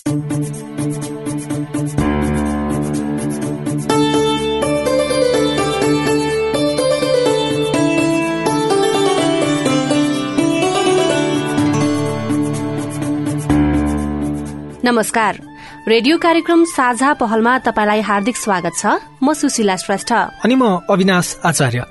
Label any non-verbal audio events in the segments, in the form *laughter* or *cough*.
नमस्कार। रेडियो कार्यक्रम साझा पहलमा तपाईँलाई हार्दिक स्वागत छ। म सुशीला श्रेष्ठ। अनि म अविनाश आचार्य।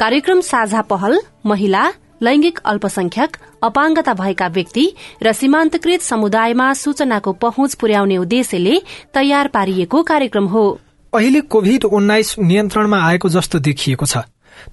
कार्यक्रम साझा पहल महिला लैंगिक अल्पसंख्यक अपाङ्गता भएका व्यक्ति र सीमान्तकृत समुदायमा सूचनाको पहुँच पुर्याउने उद्देश्यले तयार पारिएको कार्यक्रम हो। अहिले कोभिड उन्नाइस नियन्त्रणमा आएको जस्तो देखिएको छ।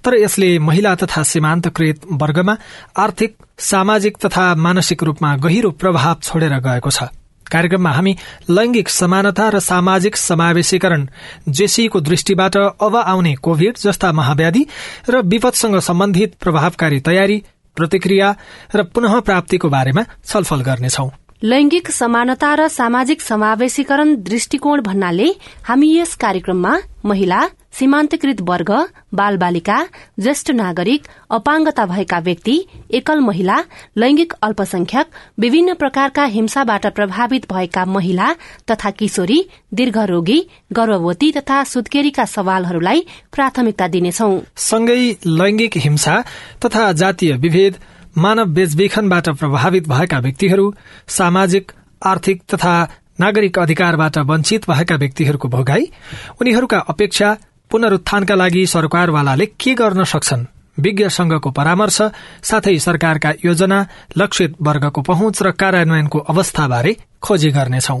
तर यसले महिला तथा सीमान्तकृत वर्गमा आर्थिक सामाजिक तथा मानसिक रूपमा गहिरो प्रभाव छोडेर गएको छ। कार्यक्रममा हामी लैंगिक समानता र सामाजिक समावेशीकरण जेसीको दृष्टिबाट अब आउने कोविड जस्ता महाव्याधि र विपदसँग सम्बन्धित प्रभावकारी तयारी प्रतिक्रिया र पुनः प्राप्तिको बारेमा छलफल गर्नेछौं। लैंगिक समानता र सामाजिक समावेशीकरण दृष्टिकोण भन्नाले हामी यस कार्यक्रममा महिला सीमान्तकृत वर्ग बाल बालिका ज्येष्ठ नागरिक अपाङ्गता भएका व्यक्ति एकल महिला लैंगिक अल्पसंख्यक विभिन्न प्रकारका हिंसाबाट प्रभावित भएका महिला तथा किशोरी दीर्घरोगी गर्भवती तथा सुत्केरीका सवालहरूलाई प्राथमिकता दिनेछौ। सँगै लैंगिक हिंसा तथा जातीय विभेद मानव बेचबिखनबाट प्रभावित भएका व्यक्तिहरू सामाजिक आर्थिक तथा नागरिक अधिकारबाट वञ्चित भएका व्यक्तिहरूको भोगाई उनीहरूका अपेक्षा पुनरुत्थानका लागि सरकारवालाले के गर्न सक्छन्? विज्ञ संघको परामर्श साथै सरकारका योजना लक्षित वर्गको पहुँच र कार्यान्वयनको अवस्थाबारे खोजी गर्नेछौं।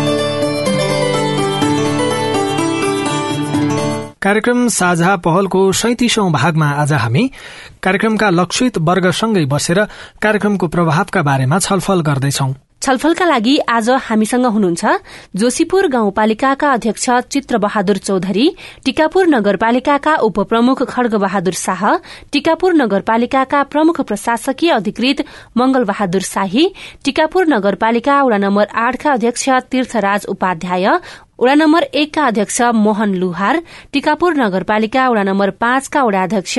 कार्यक्रम साझा पहलको सैतिसौं भागमा आज हामी कार्यक्रमका लक्षित वर्गसँगै बसेर कार्यक्रमको प्रभावका बारेमा छलफल गर्दैछौं। छलफलका लागि आज हामीसँग हुनुहुन्छ जोशीपुर गाउँपालिकाका अध्यक्ष चित्र बहादुर चौधरी टिकापुर नगरपालिकाका उपप्रमुख खड्ग बहादुर शाह टिकापुर नगरपालिकाका प्रमुख प्रशासकीय अधिकृत मंगल बहादुर शाही टिकापुर नगरपालिका वडा नम्बर आठका अध्यक्ष तीर्थराज उपाध्याय वडा नम्बर एकका अध्यक्ष मोहन लुहार टिकापुर नगरपालिका वडा नम्बर पाँचका वडा अध्यक्ष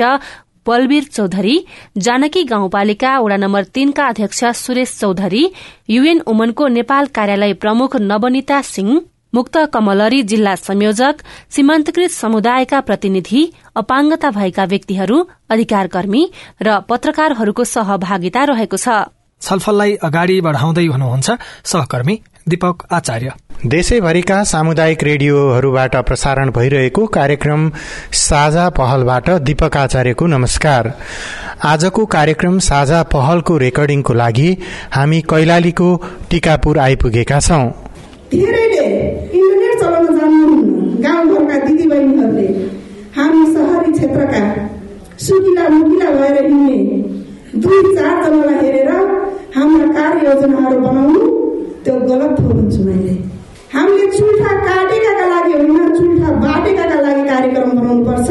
बलवीर चौधरी जानकी गाउँपालिका वडा नम्बर तीनका अध्यक्ष सुरेश चौधरी युएन उमनको नेपाल कार्यालय प्रमुख नवनिता सिंह मुक्त कमलरी जिल्ला संयोजक सीमान्तकृत समुदायका प्रतिनिधि अपाङ्गता भएका व्यक्तिहरू अधिकारकर्मी र पत्रकारहरूको सहभागिता रहेको छ। छलफललाई अगाडि बढ़ाउँदै हुनुहुन्छ सहकर्मी दीपक आचार्य। देशैभरिका सामुदायिक रेडियोहरूबाट प्रसारण भइरहेको कार्यक्रम साझा पहलबाट दीपक आचार्यको नमस्कार। आजको कार्यक्रम साझा पहलको रेकर्डिङको लागि हामी कैलालीको टिकापुर आइपुगेका छौं। धेरैले इन्टरनेट चलाउन जान्नुहुन्न गाउँघरका दिदीबहिनीहरूले हामी सहरी क्षेत्रका सुकिला मुकिला भएर हिँड्ने दुई चारजनालाई हेरेर हाम्रा कार्य योजनाहरू बनाउनु त्यो गलत हो भन्छु मैले। हामीले चुल्ठा काटेकाका लागि होइन चुल्ठा बाटेकाका लागि कार्यक्रम बनाउनु पर्छ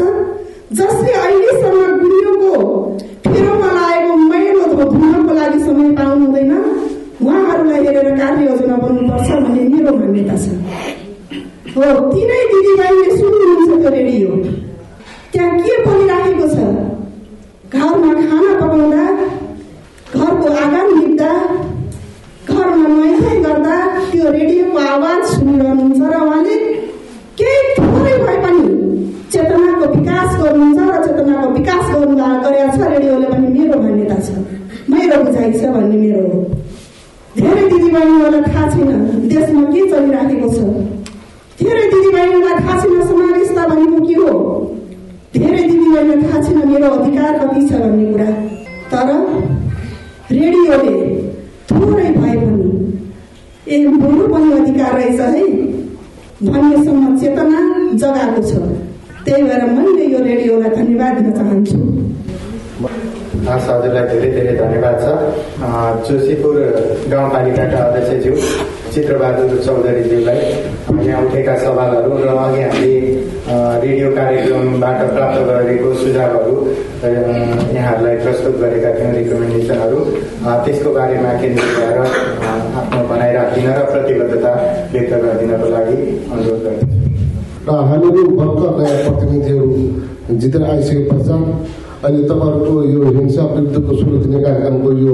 जसले अहिलेसम्म गुडियोको फेरोमा लागेको मैलो धुनको लागि समय पाउनु हुँदैन उहाँहरूलाई हेरेर कार्य योजना बनाउनुपर्छ भन्ने मेरो मान्यता छ। हो तिनै दिदीबहिनीले सुन्नुहुन्छ त्यो रेडियो त्यहाँ के बोलिराखेको छ घरमा खाना पकाउँदा घरको आँगन निप्दा घरमा नुहाइ गर्दा त्यो रेडियोको आवाज सुनिरहनुहुन्छ र उहाँले केही थोरै भए पनि चेतनाको विकास गर्नुहुन्छ र चेतनाको विकास गर्नु गरेका छ रेडियोले पनि मेरो मान्यता छ मेरो बुझाइ छ भन्ने मेरो हो धेरै दिदीबहिनीहरूलाई थाहा छैन देशमा के चलिराखेको छ धेरै दिदीबहिनीलाई थाहा छैन समावेशता भनेको के हो धेरै दिदीबहिनीलाई थाहा छैन मेरो अधिकार कति छ भन्ने कुरा तर रेडियोले थोरै भए पनि ए पनि अधिकार रहेछ है भन्नेसम्म चेतना जगाएको छ। त्यही भएर मैले यो रेडियोलाई धन्यवाद दिन चाहन्छु। हजुरलाई धेरै धेरै धन्यवाद छ। जोशीपुर गाउँपालिकाका अध्यक्षज्यू चित्रबहादुर चौधरीज्यूलाई यहाँ उठेका सवालहरू र अघि हामीले रेडियो कार्यक्रमबाट प्राप्त गरेको सुझावहरू यहाँहरूलाई प्रस्तुत गरेका थियौँ रिकमेन्डेसनहरू। त्यसको बारेमा केन्द्रित भएर आफ्नो भनाइ र प्रतिबद्धता व्यक्त गरिदिनको लागि अनुरोध गर्दछु। र हामीहरू भर्खर नयाँ प्रतिनिधिहरू जितेर आइसके पश्चात अहिले तपाईँहरूको यो हिंसा विरुद्धको सुरु दिने कार्यक्रमको यो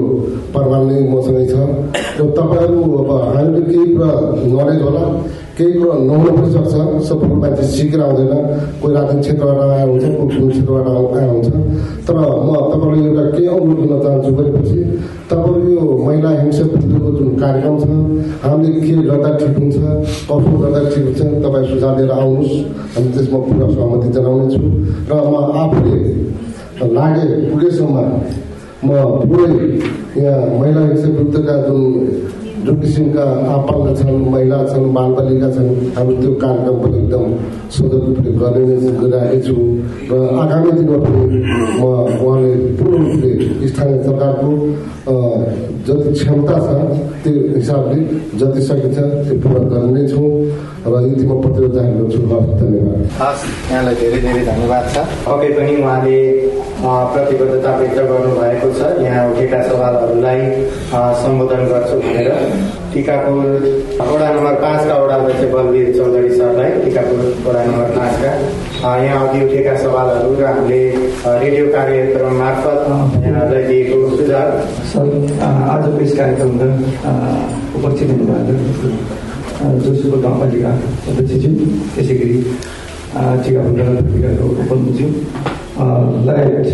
प्रभाव नै मसँगै छ। र तपाईँहरू अब हामीले केही कुरा नलेज होला। केही कुरा नहुन पनि सक्छ। सबै मान्छे सिकेर आउँदैन। कोही राजनीतिक क्षेत्रबाट आएको हुन्छ कोही कुनै क्षेत्रबाट आएको हुन्छ। तर म तपाईँलाई एउटा केही अनुरोध गर्न चाहन्छु गरेपछि तपाईँको यो महिला हिंसा विरुद्धको जुन कार्यक्रम छ हामीले के गर्दा ठिक हुन्छ कसो गर्दा ठिक हुन्छ तपाईँ सुझाव लिएर आउनुहोस्। हामी त्यसमा पुरा सहमति जनाउनेछु। र म आफूले लागे पुगेसम्म म पुरै यहाँ महिला हिंसा विरुद्धका जुन जुन किसिमका आपाङ्ग छन् महिला छन् बालबालिका छन् हामी त्यो कार्यक्रम पनि एकदम सदर रूपले गर्ने गरिरहेकै छु। र आगामी दिनमा पनि म उहाँले पूर्ण रूपले स्थानीय सरकारको जति क्षमता छ त्यो हिसाबले जति सकिन्छ त्यो पुरा गर्ने नै छौँ। र यति म प्रतिरोध जाहेर गर्छु हस् धन्यवाद। हस् यहाँलाई धेरै धेरै धन्यवाद छ। पक्कै पनि उहाँले प्रतिबद्धता व्यक्त गर्नुभएको छ। यहाँ उठेका सवालहरूलाई सम्बोधन गर्छु भनेर। टिकापुर वडा नम्बर पाँचका वडा अध्यक्ष बलवीर चौधरी सरलाई टिकापुर वडा नम्बर पाँचका यहाँ अघि उठेका सवालहरू र हामीले रेडियो कार्यक्रम मार्फत यहाँलाई दिएको सुझाव। सर आजको यस कार्यक्रममा उपस्थित हुनुभएको। जोशीपुर गाउँपालिका अध्यक्षज्यू त्यसै गरी टिकापुर नगरपालिकाको उपमुज्यू लगायत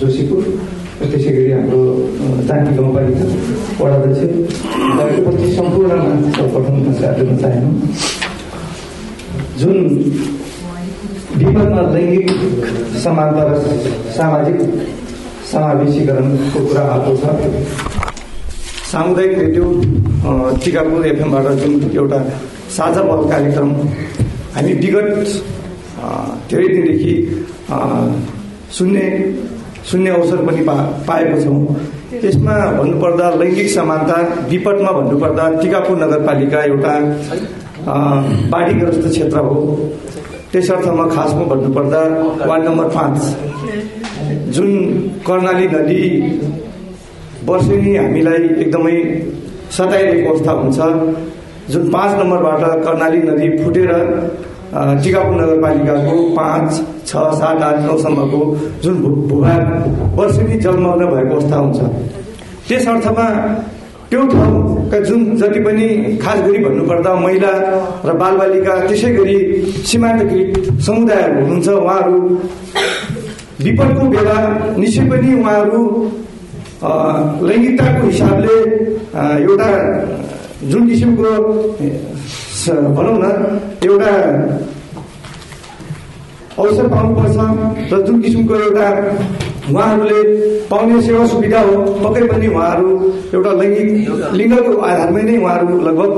जोशीपुर त्यसै गरी हाम्रो जानकी गाउँपालिका वडाध्यक्ष उपस्थित सम्पूर्णमा सर्वप्रथम नमस्कार दिन चाहेनौँ जुन विगतमा लैङ्गिक समानता र सामाजिक समावेशीकरणको कुरा आएको छ सामुदायिक रेडियो टिकापुर एफएमबाट जुन एउटा साझा पहल कार्यक्रम हामी विगत धेरै दिनदेखि सुन्ने सुन्ने अवसर पनि पा पाएको छौँ। यसमा भन्नुपर्दा लैङ्गिक समानता विपदमा भन्नुपर्दा टिकापुर नगरपालिका एउटा बाढीग्रस्त क्षेत्र हो। त्यसर्थमा खासमा भन्नुपर्दा वार्ड नम्बर पाँच। जुन कर्णाली नदी वर्षेनी हामीलाई एकदमै सताइरहेको अवस्था हुन्छ। जुन पाँच नम्बरबाट कर्णाली नदी फुटेर टिकापुर नगरपालिकाको पाँच छ सात आठ नौसम्मको जुन भूभाग वर्षेनी जलमग्न भएको अवस्था हुन्छ। त्यस अर्थमा त्यो ठाउँका जुन जति पनि खास गरी भन्नुपर्दा महिला र बालबालिका त्यसै गरी सीमान्तकृत समुदायहरू हुनुहुन्छ। उहाँहरू विपदको बेला निश्चय पनि उहाँहरू लैङ्गिकताको हिसाबले एउटा जुन किसिमको भनौँ न एउटा अवसर पाउनुपर्छ र जुन किसिमको एउटा उहाँहरूले पाउने सेवा सुविधा हो पक्कै पनि उहाँहरू एउटा लैङ्गिक लिङ्गको आधारमै नै उहाँहरू लगभग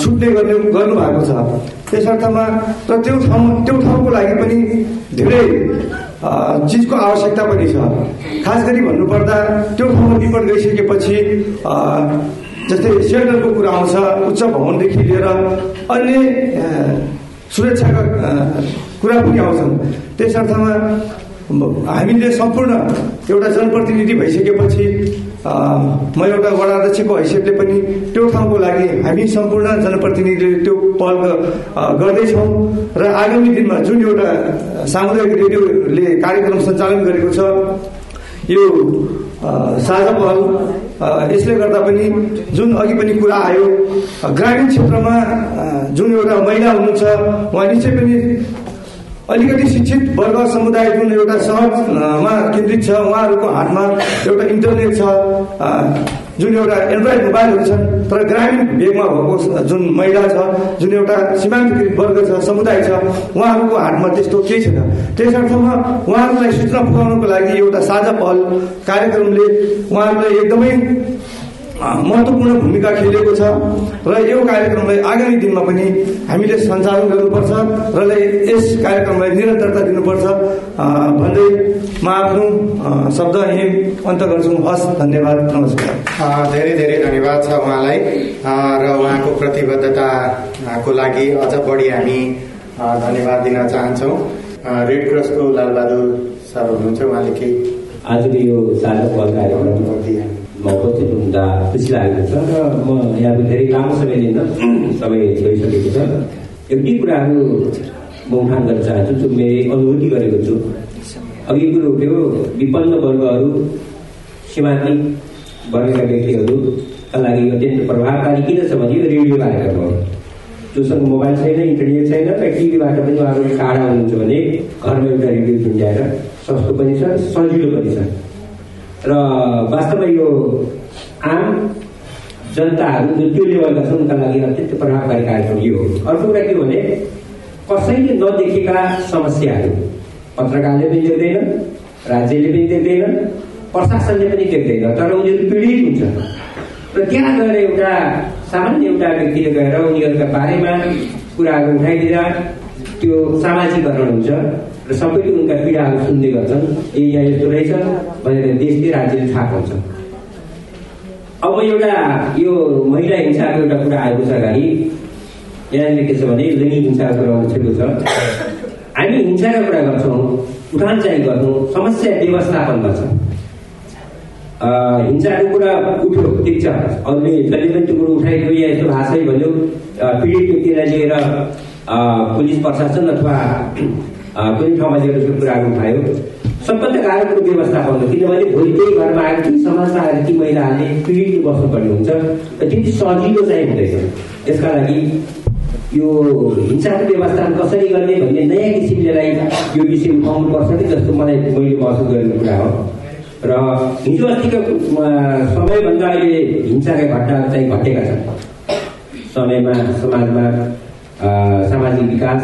छुट्ने गर्ने गर्नुभएको छ। त्यस अर्थमा र त्यो ठाउँ त्यो ठाउँको लागि पनि धेरै चिजको आवश्यकता पनि छ। खास गरी भन्नुपर्दा त्यो ठाउँमा विपद गइसकेपछि जस्तै सेल्टरको कुरा आउँछ उच्च भवनदेखि लिएर अन्य सुरक्षाका कुरा पनि आउँछन्। त्यस अर्थमा हामीले सम्पूर्ण एउटा जनप्रतिनिधि भइसकेपछि म एउटा वडा अध्यक्षको हैसियतले पनि त्यो ठाउँको लागि हामी सम्पूर्ण जनप्रतिनिधिले त्यो पहल गर्दैछौँ र आगामी दिनमा जुन एउटा सामुदायिक रेडियोले कार्यक्रम सञ्चालन गरेको छ यो साझा पहल यसले गर्दा पनि जुन अघि पनि कुरा आयो ग्रामीण क्षेत्रमा जुन एउटा महिला हुनुहुन्छ उहाँ निश्चय पनि अलिकति शिक्षित वर्ग समुदाय जुन एउटा सहरमा केन्द्रित छ उहाँहरूको हातमा एउटा इन्टरनेट छ जुन एउटा एन्ड्रोइड मोबाइलहरू छन् तर ग्रामीण भेगमा भएको जुन महिला छ जुन एउटा सीमान्तकृत वर्ग छ समुदाय छ उहाँहरूको हातमा त्यस्तो केही छैन। त्यस अर्थमा उहाँहरूलाई सूचना पुर्याउनको लागि एउटा साझा पहल कार्यक्रमले उहाँहरूलाई एकदमै महत्त्वपूर्ण भूमिका खेलेको छ र यो कार्यक्रमलाई आगामी दिनमा पनि हामीले सञ्चालन गर्नुपर्छ र यस कार्यक्रमलाई निरन्तरता दिनुपर्छ। भन्दै म आफ्नो शब्द यहीँ अन्त गर्छु। हस् धन्यवाद। नमस्कार। धेरै धेरै धन्यवाद छ उहाँलाई। र उहाँको प्रतिबद्धताको लागि अझ बढी हामी धन्यवाद दिन चाहन्छौँ। रेड क्रसको लालबहादुर सर हुनुहुन्छ। उहाँले केही आजको यो साझा कार्यक्रम हुँदा खुसी लागेको छ र म यहाँको धेरै लामो समय लिन *clears throat* समय छोडिसकेको छ। एउटै कुराहरू म उठान गर्न चाहन्छु जो मैले अनुभूति गरेको छु। अघि कुरो उठ्यो विपन्न वर्गहरू सीमान्तिक वर्गका व्यक्तिहरूका लागि अत्यन्त प्रभावकारी किन छ भने रेडियो कार्यक्रम हो। जोसँग मोबाइल छैन इन्टरनेट छैन र टिभीबाट पनि उहाँहरू टाढा हुनुहुन्छ भने घरमा एउटा रेडियो झुन्ड्याएर सस्तो पनि छ सजिलो पनि छ। र वास्तवमा यो आम जनताहरू जुन त्यो लेभलका छन् उनका लागि अत्यन्त प्रभावकारी कार्यक्रम यो हो अर्को कुरा के भने कसैले नदेखेका समस्याहरू पत्रकारले पनि देख्दैन राज्यले पनि देख्दैन प्रशासनले पनि देख्दैन तर उनीहरू पीडित हुन्छ र त्यहाँ गएर एउटा सामान्य एउटा व्यक्तिले गएर उनीहरूका बारेमा कुराहरू उठाइदिँदा त्यो सामाजिकरण हुन्छ र सबैले उनका पीडाहरू सुन्ने गर्छन् ए यहाँ यस्तो रहेछ भनेर देशले राज्यले थाहा पाउँछ अब एउटा यो महिला हिंसाको एउटा कुरा आएको छ अगाडि। यहाँनिर के छ भने लैङ्गिक हिंसाको कुरा उठेको छ। हामी हिंसाका कुरा गर्छौँ उठान चाहिँ गर्छौँ समस्या व्यवस्थापनमा छ हिंसाको कुरा उठ्यो ठिक छ। अरूले जसले पनि त्यो कुरो उठाइदियो या यस्तो भाषै भन्यो पीडित व्यक्तिलाई लिएर पुलिस प्रशासन अथवा कुनै ठाउँमा लिएर त्यो कुराहरू उठायो। सबभन्दा गाह्रो कुरो व्यवस्थापन हो किनभने भोलि त्यही घरमा आएर ती समाजमा आएर ती महिलाहरूले पीडित बस्नुपर्ने हुन्छ र त्यति सजिलो चाहिँ हुँदैन। यसका लागि यो हिंसाको व्यवस्थापन कसरी गर्ने भन्ने नयाँ किसिमले यो विषय उठाउनुपर्छ कि जस्तो मलाई मैले महसुस गरेको कुरा हो। र हिजो अस्तिको समयभन्दा अहिले हिंसाका घटनाहरू चाहिँ घटेका छन्। समयमा समाजमा सामाजिक विकास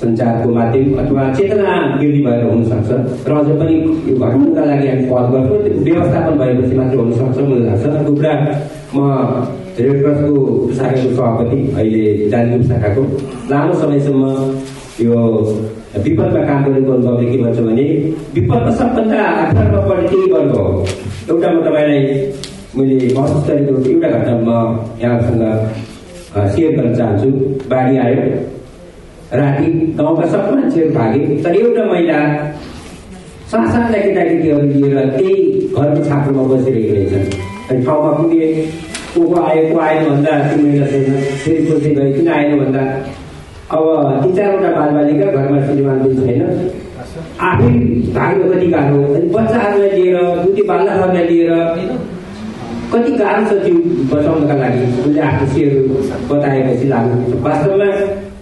सञ्चारको माध्यम अथवा चेतना वृद्धि भएर हुनसक्छ र अझ पनि यो घटाउनुका लागि हामी पहल गर्छौँ त्यो व्यवस्थापन भएपछि मात्र हुनसक्छ मलाई लाग्छ अर्को कुरा म रेड क्रसको शाखाको सभापति अहिले जानिम शाखाको लामो समयसम्म यो विपदमा काम गरेको अनुभवले के भन्छ भने विपदमा सबभन्दा अप्ठ्यारोमा पर्ने केही वर्ग हो एउटा म तपाईँलाई मैले महसुस गरेको एउटा घटना म यहाँसँग सेयर गर्न चाहन्छु बाढी आयो राति गाउँका सब मान्छेहरू भागे तर एउटा महिला सासाना केटाकेटीहरू लिएर त्यही घरको छाप्रोमा बसिरहेको रहेछ अनि ठाउँमा पुगे को को आयो को आएन भन्दा त्यो महिला छैन फेरि सोच्दै गयो किन आएन भन्दा अब तिन चारवटा बालबालिका घरमा श्रीमान पनि छैन आफै भाग्नु कति गाह्रो अनि बच्चाहरूलाई लिएर दुधी बालकहरूलाई लिएर कति गाह्रो छ त्यो बचाउनका लागि उनले आफ्नो सेयर बताएपछि लाग्नु वास्तवमा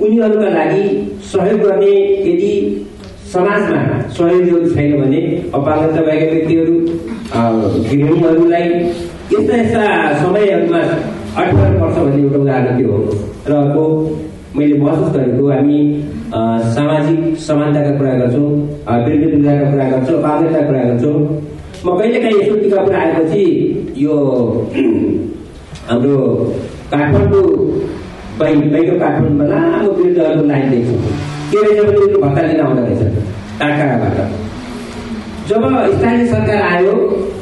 उनीहरूका लागि सहयोग गर्ने यदि समाजमा सहयोगहरू छैन भने अपाङ्गता भएका व्यक्तिहरू गृहिणीहरूलाई यस्ता यस्ता समयहरूमा अठार वर्ष भन्ने एउटा उदाहरण त्यो हो। र अर्को मैले महसुस गरेको हामी सामाजिक समानताका कुरा गर्छौँ वृद्धि वृद्धाका कुरा गर्छौँ अपाङ्गताका कुरा गर्छौँ। म कहिले काहीँ यस्तो कुरा आएपछि यो *clears throat* हाम्रो काठमाडौँ पहिलो काठमाडौँमा लामो वृद्धहरूको लाइन देख्छु के रहेछ भने उनीहरू भत्ता लिन आउँदो रहेछ टाढटाढाबाट जब स्थानीय सरकार आयो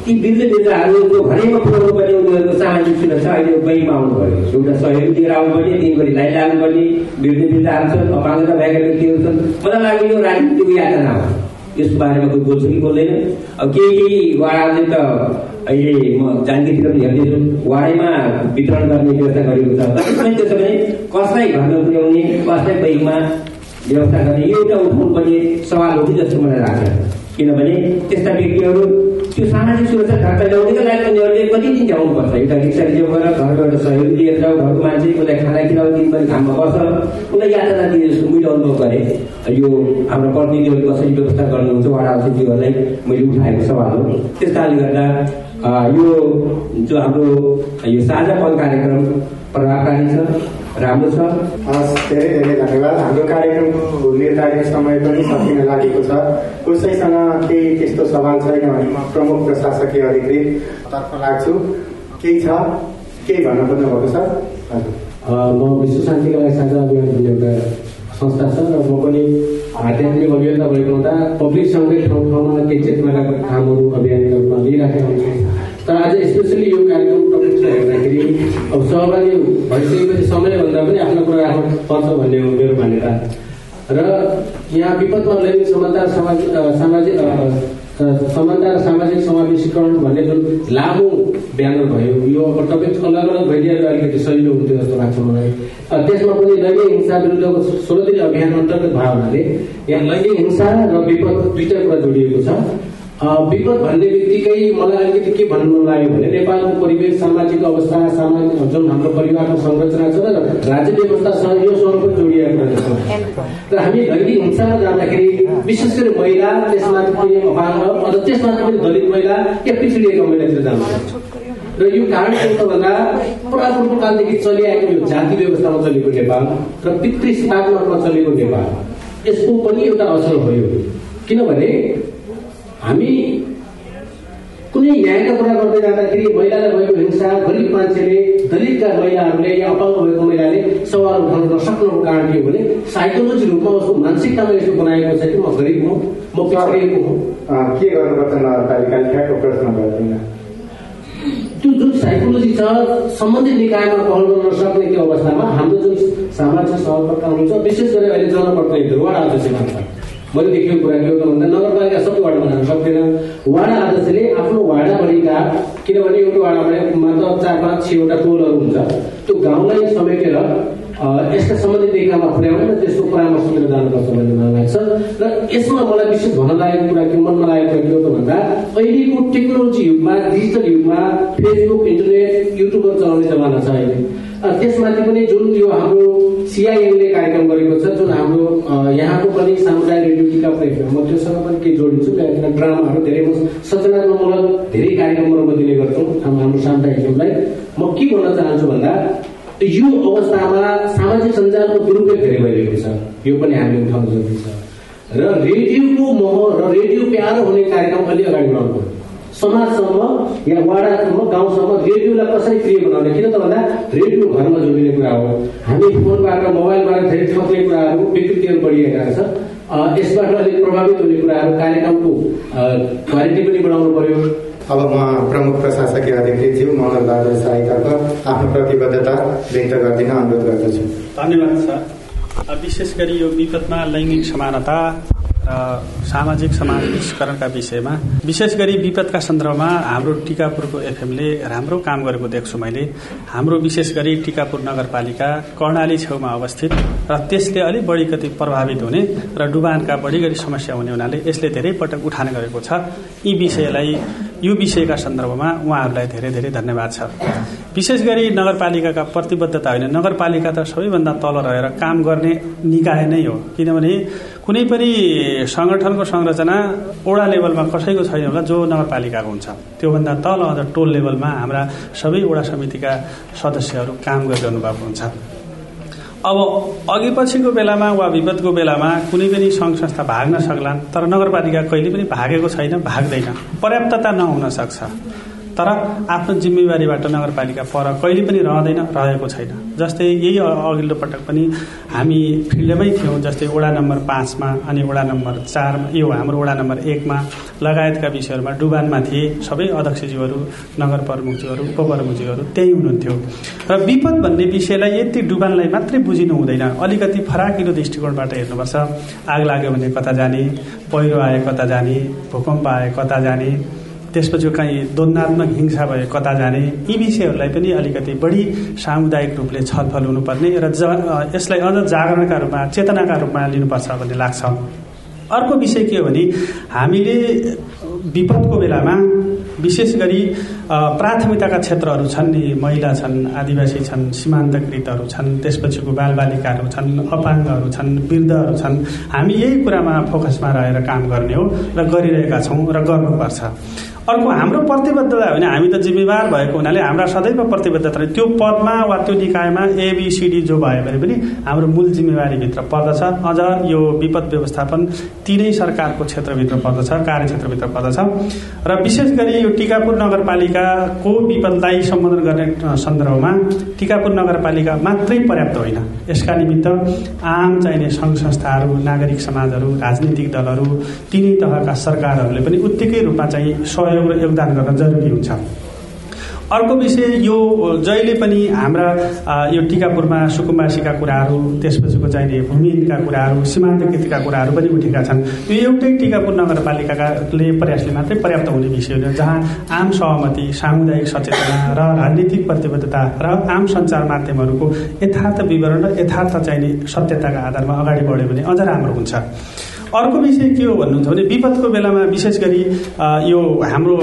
ती वृद्ध वृद्धहरू जो घरैमा पुऱ्याउनु पर्ने उनीहरूको सामाजिक सुरक्षा अहिले आउनु पर्यो एउटा सहयोग लिएर आउनुपर्ने दिनभरि लाइन लाग्नुपर्ने वृद्ध वृद्धहरू छन् अपाङ्गता भएका व्यक्तिहरू छन् मलाई लाग्यो यो राजनीतिको यातना हो यसको बारेमा कोही बोल्छ कि बोल्दैन? अब केही केही वाडाले त अहिले म जानकीतिर पनि हेर्दैछु। वाडैमा वितरण गर्ने व्यवस्था गरेको छ। तर त्यसो भने कसलाई घरमा पुर्याउने कसलाई बैगमा व्यवस्था गर्ने यो एउटा उठाउनु पर्ने सवाल हो कि जस्तो मलाई लाग्छ। किनभने त्यस्ता व्यक्तिहरू त्यो सामाजिक सुरक्षा ढाका ल्याउनेको लागि उनीहरूले कति दिन ल्याउनुपर्छ एउटा रिक्सा रिजर्भ गरेर घरबाट सहयोग लिएर घरको मान्छे उसलाई खाना खिलाउ दिनभरि घाममा बस उसलाई यातना दिने जस्तो मैले अनुभव गरेँ। यो हाम्रो प्रतिनिधिहरू कसरी व्यवस्था गर्नुहुन्छ वाडा अतिथिहरूलाई मैले उठाएको सवाल हो। त्यस गर्दा यो जो हाम्रो यो साझा पल कार्यक्रम प्रभावकारी छ राम्रो छ। धेरै धेरै धन्यवाद। हाम्रो कार्यक्रमको निर्धारित समय पनि सकिन लागेको छ। कसैसँग केही त्यस्तो सवाल छैन भने म प्रमुख प्रशासकीय अधिकृत तर्फ लाग्छु। केही छ? केही भन्न खोज्नुभएको छ? म विश्व शान्तिका लागि साझा अभियान भन्ने एउटा संस्था छ र म पनि आध्यात्मिक अभियन्ता भएको हुँदा पब्लिकसँगै ठाउँ ठाउँमा केही चेतनाका कामहरू अभियानका रूपमा लिइराखेका हुन्छौँ। तर आज स्पेसली यो कार्यक्रम टपिक हेर्दाखेरि अब सहभागी भइसकेपछि समयभन्दा पनि आफ्नो कुरा राख्नु पर्छ भन्ने हो मेरो मान्यता र यहाँ विपदमा लैङ्गिक समानता सामाजिक सामाजिक समानता र सामाजिक समावेशीकरण भन्ने जुन लामो ब्यानर भयो यो अब टपिक अलग अलग भइदिएर अलिकति सजिलो हुन्थ्यो जस्तो लाग्छ मलाई। त्यसमा पनि लैङ्गिक हिंसा विरुद्धको सोह्र दिने अभियान अन्तर्गत भयो हुनाले यहाँ लैङ्गिक हिंसा र विपद दुईटा कुरा जोडिएको छ। विपद भन्ने बित्तिकै मलाई अलिकति के भन्नु लाग्यो भने नेपालको परिवेश सामाजिक अवस्था सामाजिक जुन हाम्रो परिवारको संरचना छ र राज्य व्यवस्थासँग यो सँग जोडिएको रहेछ र हामी लैङ्गिक हिंसामा जाँदाखेरि विशेष गरी महिला त्यसमाथि पनि अपाङ्ग अझ त्यसमाथि पनि दलित महिला या पिछडिएका महिलातिर जान्छ। र यो कारण के भन्दा पुरातनको कालदेखि चलिआएको यो जाति व्यवस्थामा चलेको नेपाल र पितृ स्थापनामा चलेको नेपाल यसको पनि एउटा असर भयो। किनभने हामी कुनै न्यायका कुरा गर्दै जाँदाखेरि महिलालाई भएको हिंसा गरिब मान्छेले दलितका महिलाहरूले या अपाङ्ग भएको महिलाले सवाल उठाउन नसक्नुको कारण के हो भने साइकोलोजी रूपमा उसको मानसिकतामा यस्तो बनाएको छ कि म गरिब हुँ म पिछडिएको हुँ। के गर्नुपर्छ नगरपालिकाले ठ्याक्क प्रश्न गर्दैन त्यो जुन साइकोलोजी छ सम्बन्धित निकायमा पहल गर्न नसक्ने त्यो अवस्थामा हाम्रो जुन सामाजिक सहकर्ता हुनुहुन्छ विशेष गरी अहिले जनप्रतिनिधिहरू वडा अध्यक्ष मान्छ मैले देखेको कुरा के हो त भन्दा नगरपालिका सबै वार्ड बनाउन सक्दैन वार्ड अध्यक्षले आफ्नो वार्डाभरिका किनभने एउटा वार्डमा मात्र चार पाँच छवटा टोलहरू हुन्छ त्यो गाउँलाई समेटेर यसका सम्बन्धित निकायमा पुर्याउनु र त्यसको परामर्श लिएर जानुपर्छ भन्ने मलाई लाग्छ र यसमा मलाई विशेष भन्न लागेको कुरा के मनमा लागेको कुरा के हो त भन्दा अहिलेको टेक्नोलोजी युगमा डिजिटल युगमा फेसबुक इन्टरनेट युट्युबर चलाउने जमाना छ अहिले त्यसमाथि पनि जुन यो हाम्रो सिआइएमले कार्यक्रम गरेको छ जुन हाम्रो यहाँको पनि सामुदायिक रेडियो प्रेम म त्योसँग पनि केही जोडिन्छु। त्यहाँ ड्रामाहरू धेरै सचनात्मकमूलक धेरै कार्यक्रमहरू म दिने गर्छौँ हाम्रो सामुदायिक टिमलाई म के भन्न चाहन्छु भन्दा यो अवस्थामा सामाजिक सञ्जालको दुरुपयोग धेरै भइरहेको छ। यो पनि हामीले उठाउनु जरुरी छ। र रेडियोको मोह र रेडियो प्यारो हुने कार्यक्रम अलि अगाडि बढाउनु पर्यो। समाजसम्म या वाडासम्म गाउँसम्म रेडियोलाई कसरी प्रिय बनाउने? किन त भन्दा रेडियो घरमा जोडिने कुरा हो। हामी फोनबाट मोबाइलबाट धेरै ठग्ने कुराहरू विकृतिहरू बढिरहेका छ। यसबाट अलिक प्रभावित हुने कुराहरू कार्यक्रमको क्वालिटी पनि बढाउनु पर्यो। अब म प्रमुख प्रशासकीय अधिकृतज्यू मङ्गलबहादुर साईतर्फ आफ्नो प्रतिबद्धता व्यक्त गरिदिन अनुरोध गर्दछु। धन्यवाद सर। विशेष गरी यो विपदमा लैङ्गिक समानता सामाजिक समावेशीकरणका विषयमा विशेष गरी विपदका सन्दर्भमा हाम्रो टिकापुरको एफएमले राम्रो काम गरेको देख्छु मैले। हाम्रो विशेष गरी टिकापुर नगरपालिका कर्णाली छेउमा अवस्थित र त्यसले अलिक बढी कति प्रभावित हुने र डुबानका बढी गरी समस्या हुने हुनाले यसले धेरै पटक उठान गरेको छ। यी विषयलाई यो विषयका सन्दर्भमा उहाँहरूलाई धेरै धेरै धन्यवाद छ। विशेष गरी नगरपालिकाका प्रतिबद्धता होइन। नगरपालिका त सबैभन्दा तल रहेर काम गर्ने निकाय नै हो। किनभने कुनै पनि संगठनको संरचना ओडा लेभलमा कसैको छैन होला जो नगरपालिकाको हुन्छ। त्योभन्दा तल अझ टोल लेभलमा हाम्रा सबै वडा समितिका सदस्यहरू काम गरिरहनु भएको हुन्छ। अब अघि पछिको बेलामा वा विपदको बेलामा कुनै पनि सङ्घ संस्था भाग्न सक्लान् तर नगरपालिका कहिले पनि भागेको छैन भाग्दैन। पर्याप्तता नहुन सक्छ। तर आफ्नो जिम्मेवारीबाट नगरपालिका पर कहिले पनि रहँदैन रहेको छैन। जस्तै यही अघिल्लो पटक पनि हामी फिल्डमै थियौँ जस्तै वडा नम्बर पाँचमा अनि वडा नम्बर चारमा यो हाम्रो वडा नम्बर एकमा लगायतका विषयहरूमा डुबानमा थिए। सबै अध्यक्षज्यूहरू नगर प्रमुखज्यूहरू उपप्रमुखज्यूहरू त्यही हुनुहुन्थ्यो। र विपद भन्ने विषयलाई यति डुबानलाई मात्रै बुझिनु हुँदैन। अलिकति फराकिलो दृष्टिकोणबाट हेर्नुपर्छ। आग लाग्यो भने कता जाने पहिरो आए कता जाने भूकम्प आए कता जाने त्यसपछि कहीँ द्वन्द्वात्मक हिंसा भए कता जाने यी विषयहरूलाई पनि अलिकति बढी सामुदायिक रूपले छलफल हुनुपर्ने र यसलाई अझ जागरणका रूपमा चेतनाका रूपमा लिनुपर्छ भन्ने लाग्छ। अर्को विषय के हो भने हामीले विपदको बेलामा विशेष गरी प्राथमिकताका क्षेत्रहरू छन् नि महिला छन् आदिवासी छन् सीमान्तकृतहरू छन् त्यसपछिको बालबालिकाहरू छन् अपाङ्गहरू छन् वृद्धहरू छन्। हामी यही कुरामा फोकसमा रहेर काम गर्ने हो र गरिरहेका छौँ र गर्नुपर्छ। अर्को हाम्रो प्रतिबद्धता होइन हामी त जिम्मेवार भएको हुनाले हाम्रा सदैव प्रतिबद्धता त्यो पदमा वा त्यो निकायमा एबिसिडी जो भयो भने पनि हाम्रो मूल जिम्मेवारीभित्र पर्दछ। अझ यो विपद व्यवस्थापन तिनै सरकारको क्षेत्रभित्र पर्दछ कार्यक्षेत्रभित्र पर्दछ। र विशेष गरी यो टिकापुर नगरपालिकाको विपदलाई सम्बोधन गर्ने सन्दर्भमा टिकापुर नगरपालिका मात्रै पर्याप्त होइन। यसका निमित्त आम चाहिने सङ्घ संस्थाहरू नागरिक समाजहरू राजनीतिक दलहरू तिनै तहका सरकारहरूले पनि उत्तिकै रूपमा चाहिँ सहयोग र योगदान गर्न जरुरी हुन्छ। अर्को विषय यो जहिले पनि हाम्रा यो टिकापुरमा सुकुम्बासीका कुराहरू त्यसपछिको चाहिने भूमिका कुराहरू सीमान्तकृतिका कुराहरू पनि उठेका छन्। यो एउटै टिकापुर नगरपालिकाले प्रयासले मात्रै पर्याप्त हुने विषय हो जहाँ आम सहमति सामुदायिक सचेतना र राजनीतिक प्रतिबद्धता र आम सञ्चार माध्यमहरूको यथार्थ विवरण र यथार्थ चाहिने सत्यताका आधारमा अगाडि बढ्यो भने अझ राम्रो हुन्छ। अर्को विषय के हो भन्नुहुन्छ भने विपदको बेलामा विशेष गरी यो हाम्रो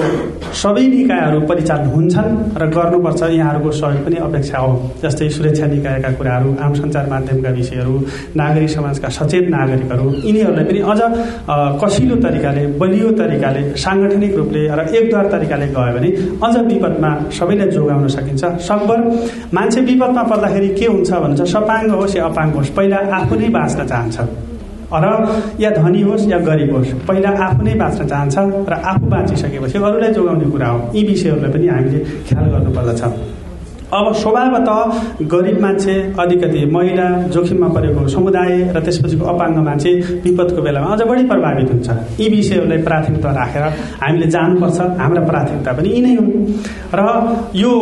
सबै निकायहरू परिचालन हुन्छन् र गर्नुपर्छ यहाँहरूको सहयोग पनि अपेक्षा हो। जस्तै सुरक्षा निकायका कुराहरू आम सञ्चार माध्यमका विषयहरू नागरिक समाजका सचेत नागरिकहरू यिनीहरूलाई पनि अझ कसिलो तरिकाले बलियो तरिकाले साङ्गठनिक रूपले र एकद्वार तरिकाले गयो भने अझ विपदमा सबैलाई जोगाउन सकिन्छ। सकभर मान्छे विपदमा पर्दाखेरि के हुन्छ भन्छ सपाङ्ग होस् या अपाङ्ग होस् पहिला आफू नै बाँच्न चाहन्छ। र या धनी होस् या गरिब होस् पहिला आफू नै बाँच्न चाहन्छ र आफू बाँचिसकेपछि अरूलाई जोगाउने कुरा हो। यी विषयहरूलाई पनि हामीले ख्याल गर्नुपर्दछ। अब स्वभावतः गरिब मान्छे अलिकति महिला जोखिममा परेको समुदाय र त्यसपछिको अपाङ्ग मान्छे विपदको बेलामा अझ बढी प्रभावित हुन्छ। यी विषयहरूलाई प्राथमिकता राखेर हामीले जानुपर्छ। हाम्रा प्राथमिकता पनि यी नै हुन्। र यो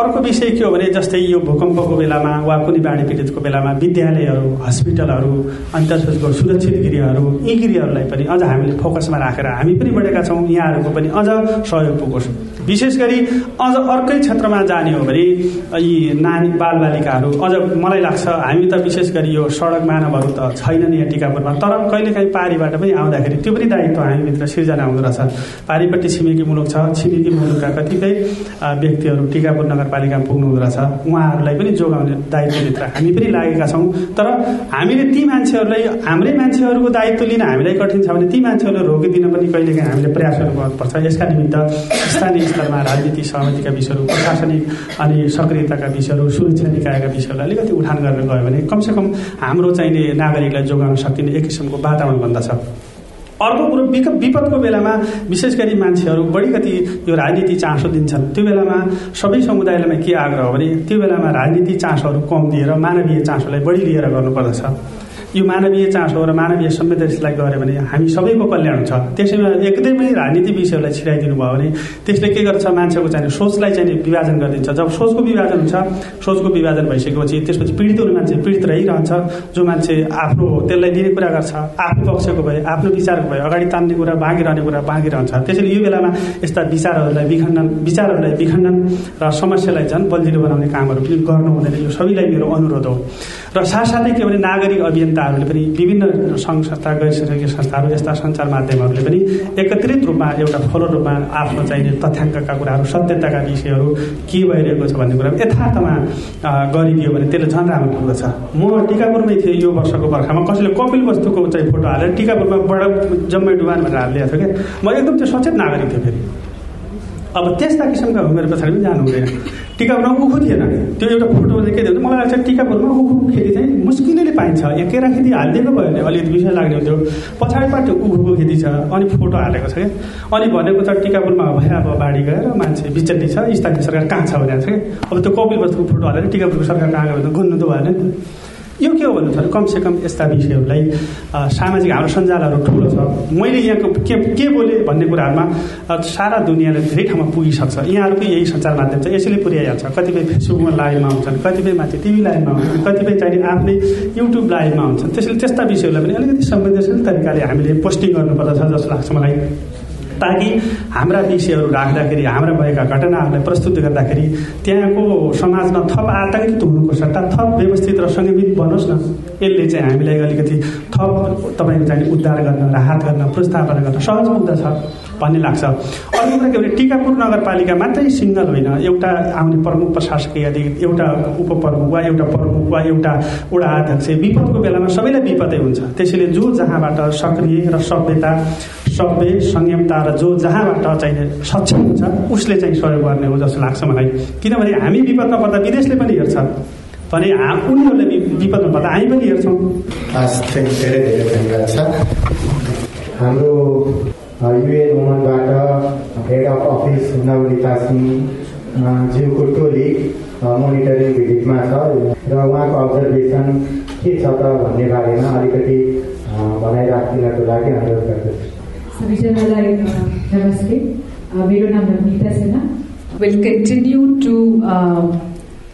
अर्को विषय के हो भने जस्तै यो भूकम्पको बेलामा वा कुनै बाढी पीडितको बेलामा विद्यालयहरू हस्पिटलहरू अनि त्यसपछिको सुरक्षित गृहहरू यी गृहहरूलाई पनि अझ हामीले फोकसमा राखेर हामी पनि बढेका छौँ। यहाँहरूको पनि अझ सहयोग पुगोस्। विशेष गरी अझ अर्कै क्षेत्रमा जाने हो भने यी नानी बालबालिकाहरू अझ मलाई लाग्छ हामी त विशेष गरी यो सडक मानवहरू त छैनन् यहाँ टिकापुरमा तर कहिलेकाहीँ पारीबाट पनि आउँदाखेरि त्यो पनि दायित्व हामीभित्र सिर्जना हुँदो रहेछ। पारीपट्टि छिमेकी मुलुक छ छिमेकी मुलुकका कतिपय व्यक्तिहरू टिकापुर नगरपालिकामा पुग्नु हुँदो रहेछ। उहाँहरूलाई पनि जोगाउने दायित्वभित्र हामी पनि लागेका छौँ। तर हामीले ती मान्छेहरूलाई हाम्रै मान्छेहरूको दायित्व लिन हामीलाई कठिन छ भने ती मान्छेहरूलाई रोकिदिन पनि कहिलेकाहीँ हामीले प्रयासहरू गर्नुपर्छ। यसका निमित्त स्थानीय स्तरमा राजनीति सहमतिका विषयहरू प्रशासनिक अनि सक्रियताका विषयहरू सुरक्षा निकायका विषयहरूलाई अलिकति उठान गरेर गयो भने कमसेकम हाम्रो चाहिने नागरिकलाई जोगाउन सकिने एक किसिमको वातावरण बन्दछ। अर्को कुरो विपदको बेलामा विशेष गरी मान्छेहरू बढी कति यो राजनीति चासो दिन्छन्। त्यो बेलामा सबै समुदायलाई के आग्रह हो भने त्यो बेलामा राजनीति चासोहरू कम दिएर मानवीय चासोलाई बढी लिएर गर्नुपर्दछ। यो मानवीय चासो र मानवीय संवेदनशीललाई गऱ्यो भने हामी सबैको कल्याण हुन्छ त्यसैमा एकदमै राजनीति विषयहरूलाई छिराइदिनु भयो भने त्यसले के गर्छ? मान्छेको चाहिँ सोचलाई चाहिँ विभाजन गरिदिन्छ। जब सोचको विभाजन हुन्छ सोचको विभाजन भइसकेपछि त्यसपछि पीडित हुने मान्छे पीडित रहिरहन्छ। जो मान्छे आफ्नो त्यसलाई लिने कुरा गर्छ आफ्नो पक्षको भए आफ्नो विचारको भए अगाडि तान्ने कुरा बाँकी रहने कुरा बाँकी रहन्छ त्यसैले यो बेलामा यस्ता विचारहरूलाई विखण्डन विचारहरूलाई विखण्डन र समस्यालाई झन् बलिलो बनाउने कामहरू पनि गर्नु हुँदैन यो सबैलाई मेरो अनुरोध हो। र साथसाथै के भने नागरिक अभियन्ताहरूले पनि विभिन्न सङ्घ संस्था गैर सरकारी संस्थाहरू यस्ता सञ्चार माध्यमहरूले पनि एकत्रित रूपमा एउटा फलो रूपमा आफ्नो चाहिने तथ्याङ्कका कुराहरू सत्यताका विषयहरू के भइरहेको छ भन्ने कुरा यथार्थमा गरिदियो भने त्यसले झन् राम्रो पुग्दछ म टिकापुरमै थिएँ यो वर्षको बर्खामा। कसैले कपिल वस्तुको चाहिँ फोटो हालेर टिकापुरमा बडा जम्मै डुबान भनेर हालिदिएको थियो क्या। म एकदम त्यो सचेत नागरिक थिएँ फेरि। अब त्यस्ता किसिमका मेरो पछाडि पनि जानु हुँदैन। टिकापुरमा उखु थिएन। त्यो एउटा फोटो के थियो मलाई लाग्छ टिकापुरमा उखु खेती चाहिँ मुस्किलले पाइन्छ। यहाँ केरा खेती हालिदिएको भयो भने अलिकति विषय लाग्ने हुन्थ्यो। पछाडिबाट उखुको खेती छ अनि फोटो हालेको छ क्या। अनि भनेको छ टिकापुरमा भयो अब बाढी गएर मान्छे बिचल्ली छ स्थानीय सरकार कहाँ छ? भनेको छ क्या अब त्यो कपिल वस्तुको फोटो हालेर टिकापुरको सरकार कहाँ गयो भने गुन्नु त भएन नि त। यो के हो भन्नु छ कमसेकम यस्ता विषयहरूलाई सामाजिक हाम्रो सञ्जालहरू ठुलो छ। मैले यहाँको के के बोलेँ भन्ने कुराहरूमा सारा दुनियाँले धेरै ठाउँमा पुगिसक्छ। यहाँहरूकै यही सञ्चार माध्यम छ। यसैले पुर्याइहाल्छ कतिपय फेसबुकमा लाइभमा हुन्छन् कतिपय मान्छे टिभी लाइभमा हुन्छन् कतिपय चाहिने आफ्नै युट्युब लाइभमा हुन्छन्। त्यसैले त्यस्ता विषयहरूलाई पनि अलिकति संवेदनशील तरिकाले हामीले पोस्टिङ गर्नुपर्दछ जस्तो लाग्छ मलाई। ताकि हाम्रा विषयहरू राख्दाखेरि हाम्रा भएका घटनाहरूलाई प्रस्तुत गर्दाखेरि त्यहाँको समाजमा थप आतङ्कित हुनुको सट्टा थप व्यवस्थित र सङ्गीत बनोस् न। यसले चाहिँ हामीलाई अलिकति थप तपाईँको चाहिँ उद्धार गर्न राहत गर्न पुनस्थापना गर्न सहज पुग्दछ भन्ने लाग्छ। अर्को कुरा के भने टिकापुर नगरपालिका मात्रै सिङ्गल होइन। एउटा आउने प्रमुख प्रशासकीय अधिकारी एउटा उपप्रमुख वा एउटा प्रमुख वा एउटा वडा अध्यक्ष विपदको बेलामा सबैलाई विपदै हुन्छ। त्यसैले जो जहाँबाट सक्रिय र सभ्यता सभ्य संयमता र जो जहाँबाट चाहिने सक्षम हुन्छ उसले चाहिँ सहयोग गर्ने हो जस्तो लाग्छ मलाई। किनभने हामी विपदमा पर्दा विदेशले पनि हेर्छ। भने उनीहरूले विपदमा पर्दा हामी पनि हेर्छौँ। धेरै धेरै धन्यवाद छ। हाम्रो UN वुमनबाट head of office Navanita Singh ज्यूको टोली मोनिटरिङ भिजिटमा छ। र उहाँको अब्जर्भेसन के छ त भन्ने बारेमा अलिकति भनाइराखिदिनको लागि अनुरोध गर्दछु। will continue to uh,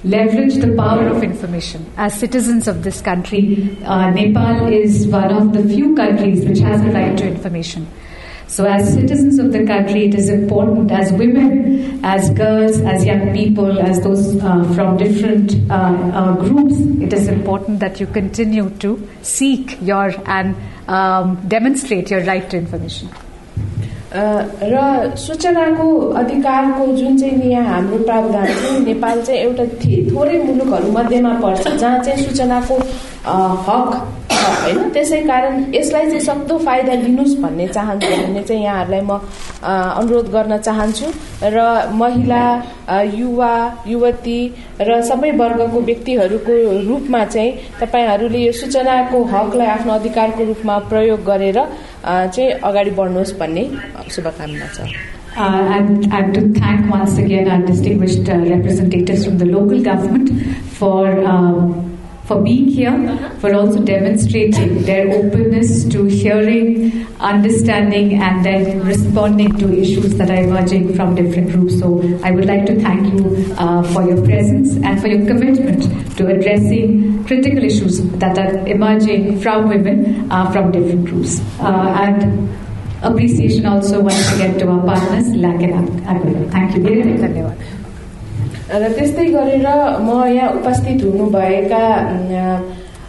leverage the power of information. As citizens of this country, uh, Nepal is one of the few countries which has a right to information. So, as citizens of the country, it is important as women as girls, as young people, as those uh, from different uh, uh, groups, it is important that you continue to seek your and um, demonstrate your right to information. र सूचनाको अधिकारको जुन चाहिँ यहाँ हाम्रो प्रावधान छ नेपाल चाहिँ एउटा थोरै मुलुकहरू मध्येमा पर्छ जहाँ चाहिँ सूचनाको हक होइन? त्यसै कारण यसलाई चाहिँ सक्दो फाइदा लिनुहोस् भन्ने चाहन्छु भन्ने चाहिँ यहाँहरूलाई म अनुरोध गर्न चाहन्छु। र महिला युवा युवती र सबै वर्गको व्यक्तिहरूको रूपमा चाहिँ तपाईँहरूले यो सूचनाको हकलाई आफ्नो अधिकारको रूपमा प्रयोग गरेर चाहिँ अगाडि बढ्नुहोस् भन्ने शुभकामना छ। Uh, and, and to thank once again our distinguished uh, representatives from the local government for um, for being here, for also demonstrating their openness to hearing, understanding, and then responding to issues that are emerging from different groups. So I would like to thank you uh, for your presence and for your commitment to addressing critical issues that are emerging from women uh, from different groups. Uh, and appreciation also once again to our partners, LAC and Thank you very much. र त्यस्तै गरेर म यहाँ उपस्थित हुनुभएका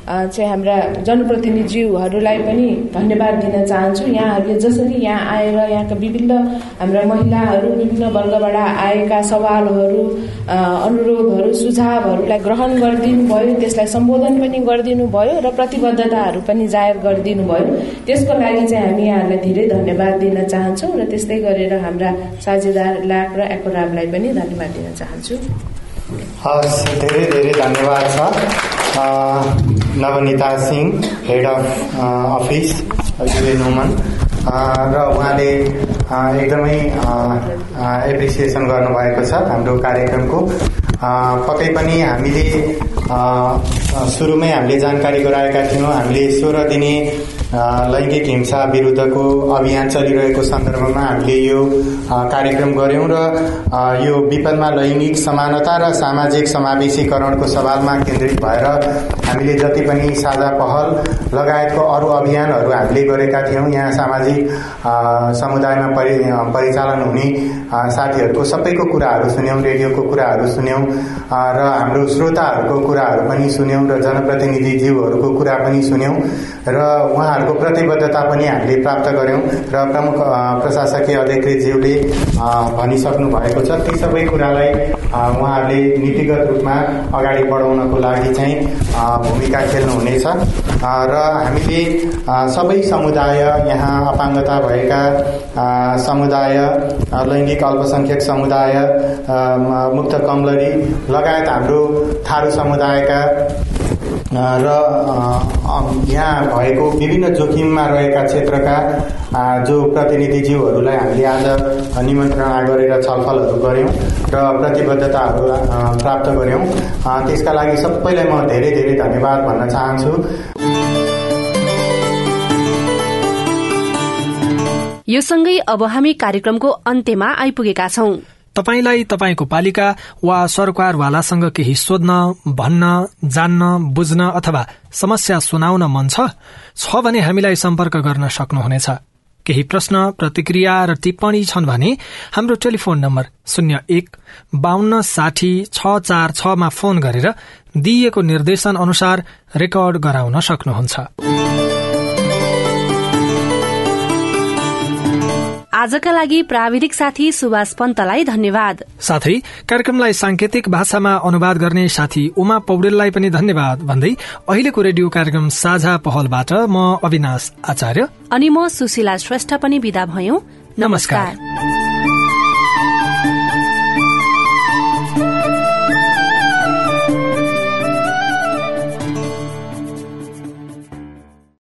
चाहिँ हाम्रा जनप्रतिनिधिज्यूहरूलाई पनि धन्यवाद दिन चाहन्छु। यहाँहरूले जसरी यहाँ आएर यहाँका विभिन्न हाम्रा महिलाहरू विभिन्न वर्गबाट आएका सवालहरू अनुरोधहरू सुझावहरूलाई ग्रहण गरिदिनु भयो त्यसलाई सम्बोधन पनि गरिदिनु भयो र प्रतिबद्धताहरू पनि जाहेर गरिदिनु भयो त्यसको लागि चाहिँ हामी यहाँहरूलाई धेरै धन्यवाद दिन चाहन्छौँ र त्यस्तै गरेर हाम्रा साझेदार लाक र एकोराबलाई पनि धन्यवाद दिन चाहन्छु। हस् धेरै धेरै धन्यवाद छ। Navanita Singh head of office UN woman र उहाँले एकदमै एप्रिसिएसन गर्नुभएको छ हाम्रो कार्यक्रमको। पक्कै पनि हामीले सुरुमै हामीले जानकारी गराएका थियौँ। हामीले सोह्र दिने लैङ्गिक हिंसा विरुद्धको अभियान चलिरहेको सन्दर्भमा हामीले यो कार्यक्रम गर्यौं र यो विपदमा लैङ्गिक समानता र सामाजिक समावेशीकरणको सवालमा केन्द्रित भएर हामीले जति पनि साझा पहल लगायतको अरू अभियानहरू हामीले गरेका थियौं। यहाँ सामाजिक समुदायमा परिचालन हुने साथीहरूको सबैको कुराहरू सुन्यौं रेडियोको कुराहरू सुन्यौं र हाम्रो श्रोताहरूको कुराहरू पनि सुन्यौं। र जनप्रतिनिधिज्यूहरूको कुरा पनि सुन्यौं र उहाँ उहाँहरूको प्रतिबद्धता पनि हामीले प्राप्त गर्यौं र प्रमुख प्रशासकीय अधिकृतज्यूले भनिसक्नु भएको छ। ती सबै कुरालाई उहाँहरूले नीतिगत रूपमा अगाडि बढाउनको लागि चाहिँ भूमिका खेल्नुहुनेछ। र हामीले सबै समुदाय यहाँ अपाङ्गता भएका समुदाय लैङ्गिक अल्पसंख्यक समुदाय मुक्त कमलरी लगायत हाम्रो थारू समुदायका र यहाँ भएको विभिन्न जोखिममा रहेका क्षेत्रका जो प्रतिनिधिज्यूहरूलाई हामीले आज निमन्त्रणा गरेर छलफलहरू गर्यौं र प्रतिबद्धताहरू प्राप्त गर्यौं त्यसका लागि सबैलाई म धेरै धेरै धन्यवाद भन्न चाहन्छु। यो सँगै अब हामी कार्यक्रमको अन्त्यमा आइपुगेका छौं। तपाईलाई तपाईँको पालिका वा सरकारवालासँग केही सोध्न भन्न जान्न बुझ्न अथवा समस्या सुनाउन मन छ? भने हामीलाई सम्पर्क गर्न सक्नुहुनेछ। केही प्रश्न प्रतिक्रिया र टिप्पणी छन् भने हाम्रो टेलिफोन नम्बर शून्य एक बान्न साठी छ चार छमा फोन गरेर दिइएको निर्देशन अनुसार रेकर्ड गराउन सक्नुहुन्छ। आजका लागि प्राविधिक साथी सुभाष पन्तलाई धन्यवाद। साथै कार्यक्रमलाई सांकेतिक भाषामा अनुवाद गर्ने साथी उमा पौडेललाई पनि धन्यवाद भन्दै अहिलेको रेडियो कार्यक्रम साझा पहलबाट म अविनाश आचार्य। अनि म सुशीला श्रेष्ठ पनि विदा भयौं। नमस्कार, नमस्कार।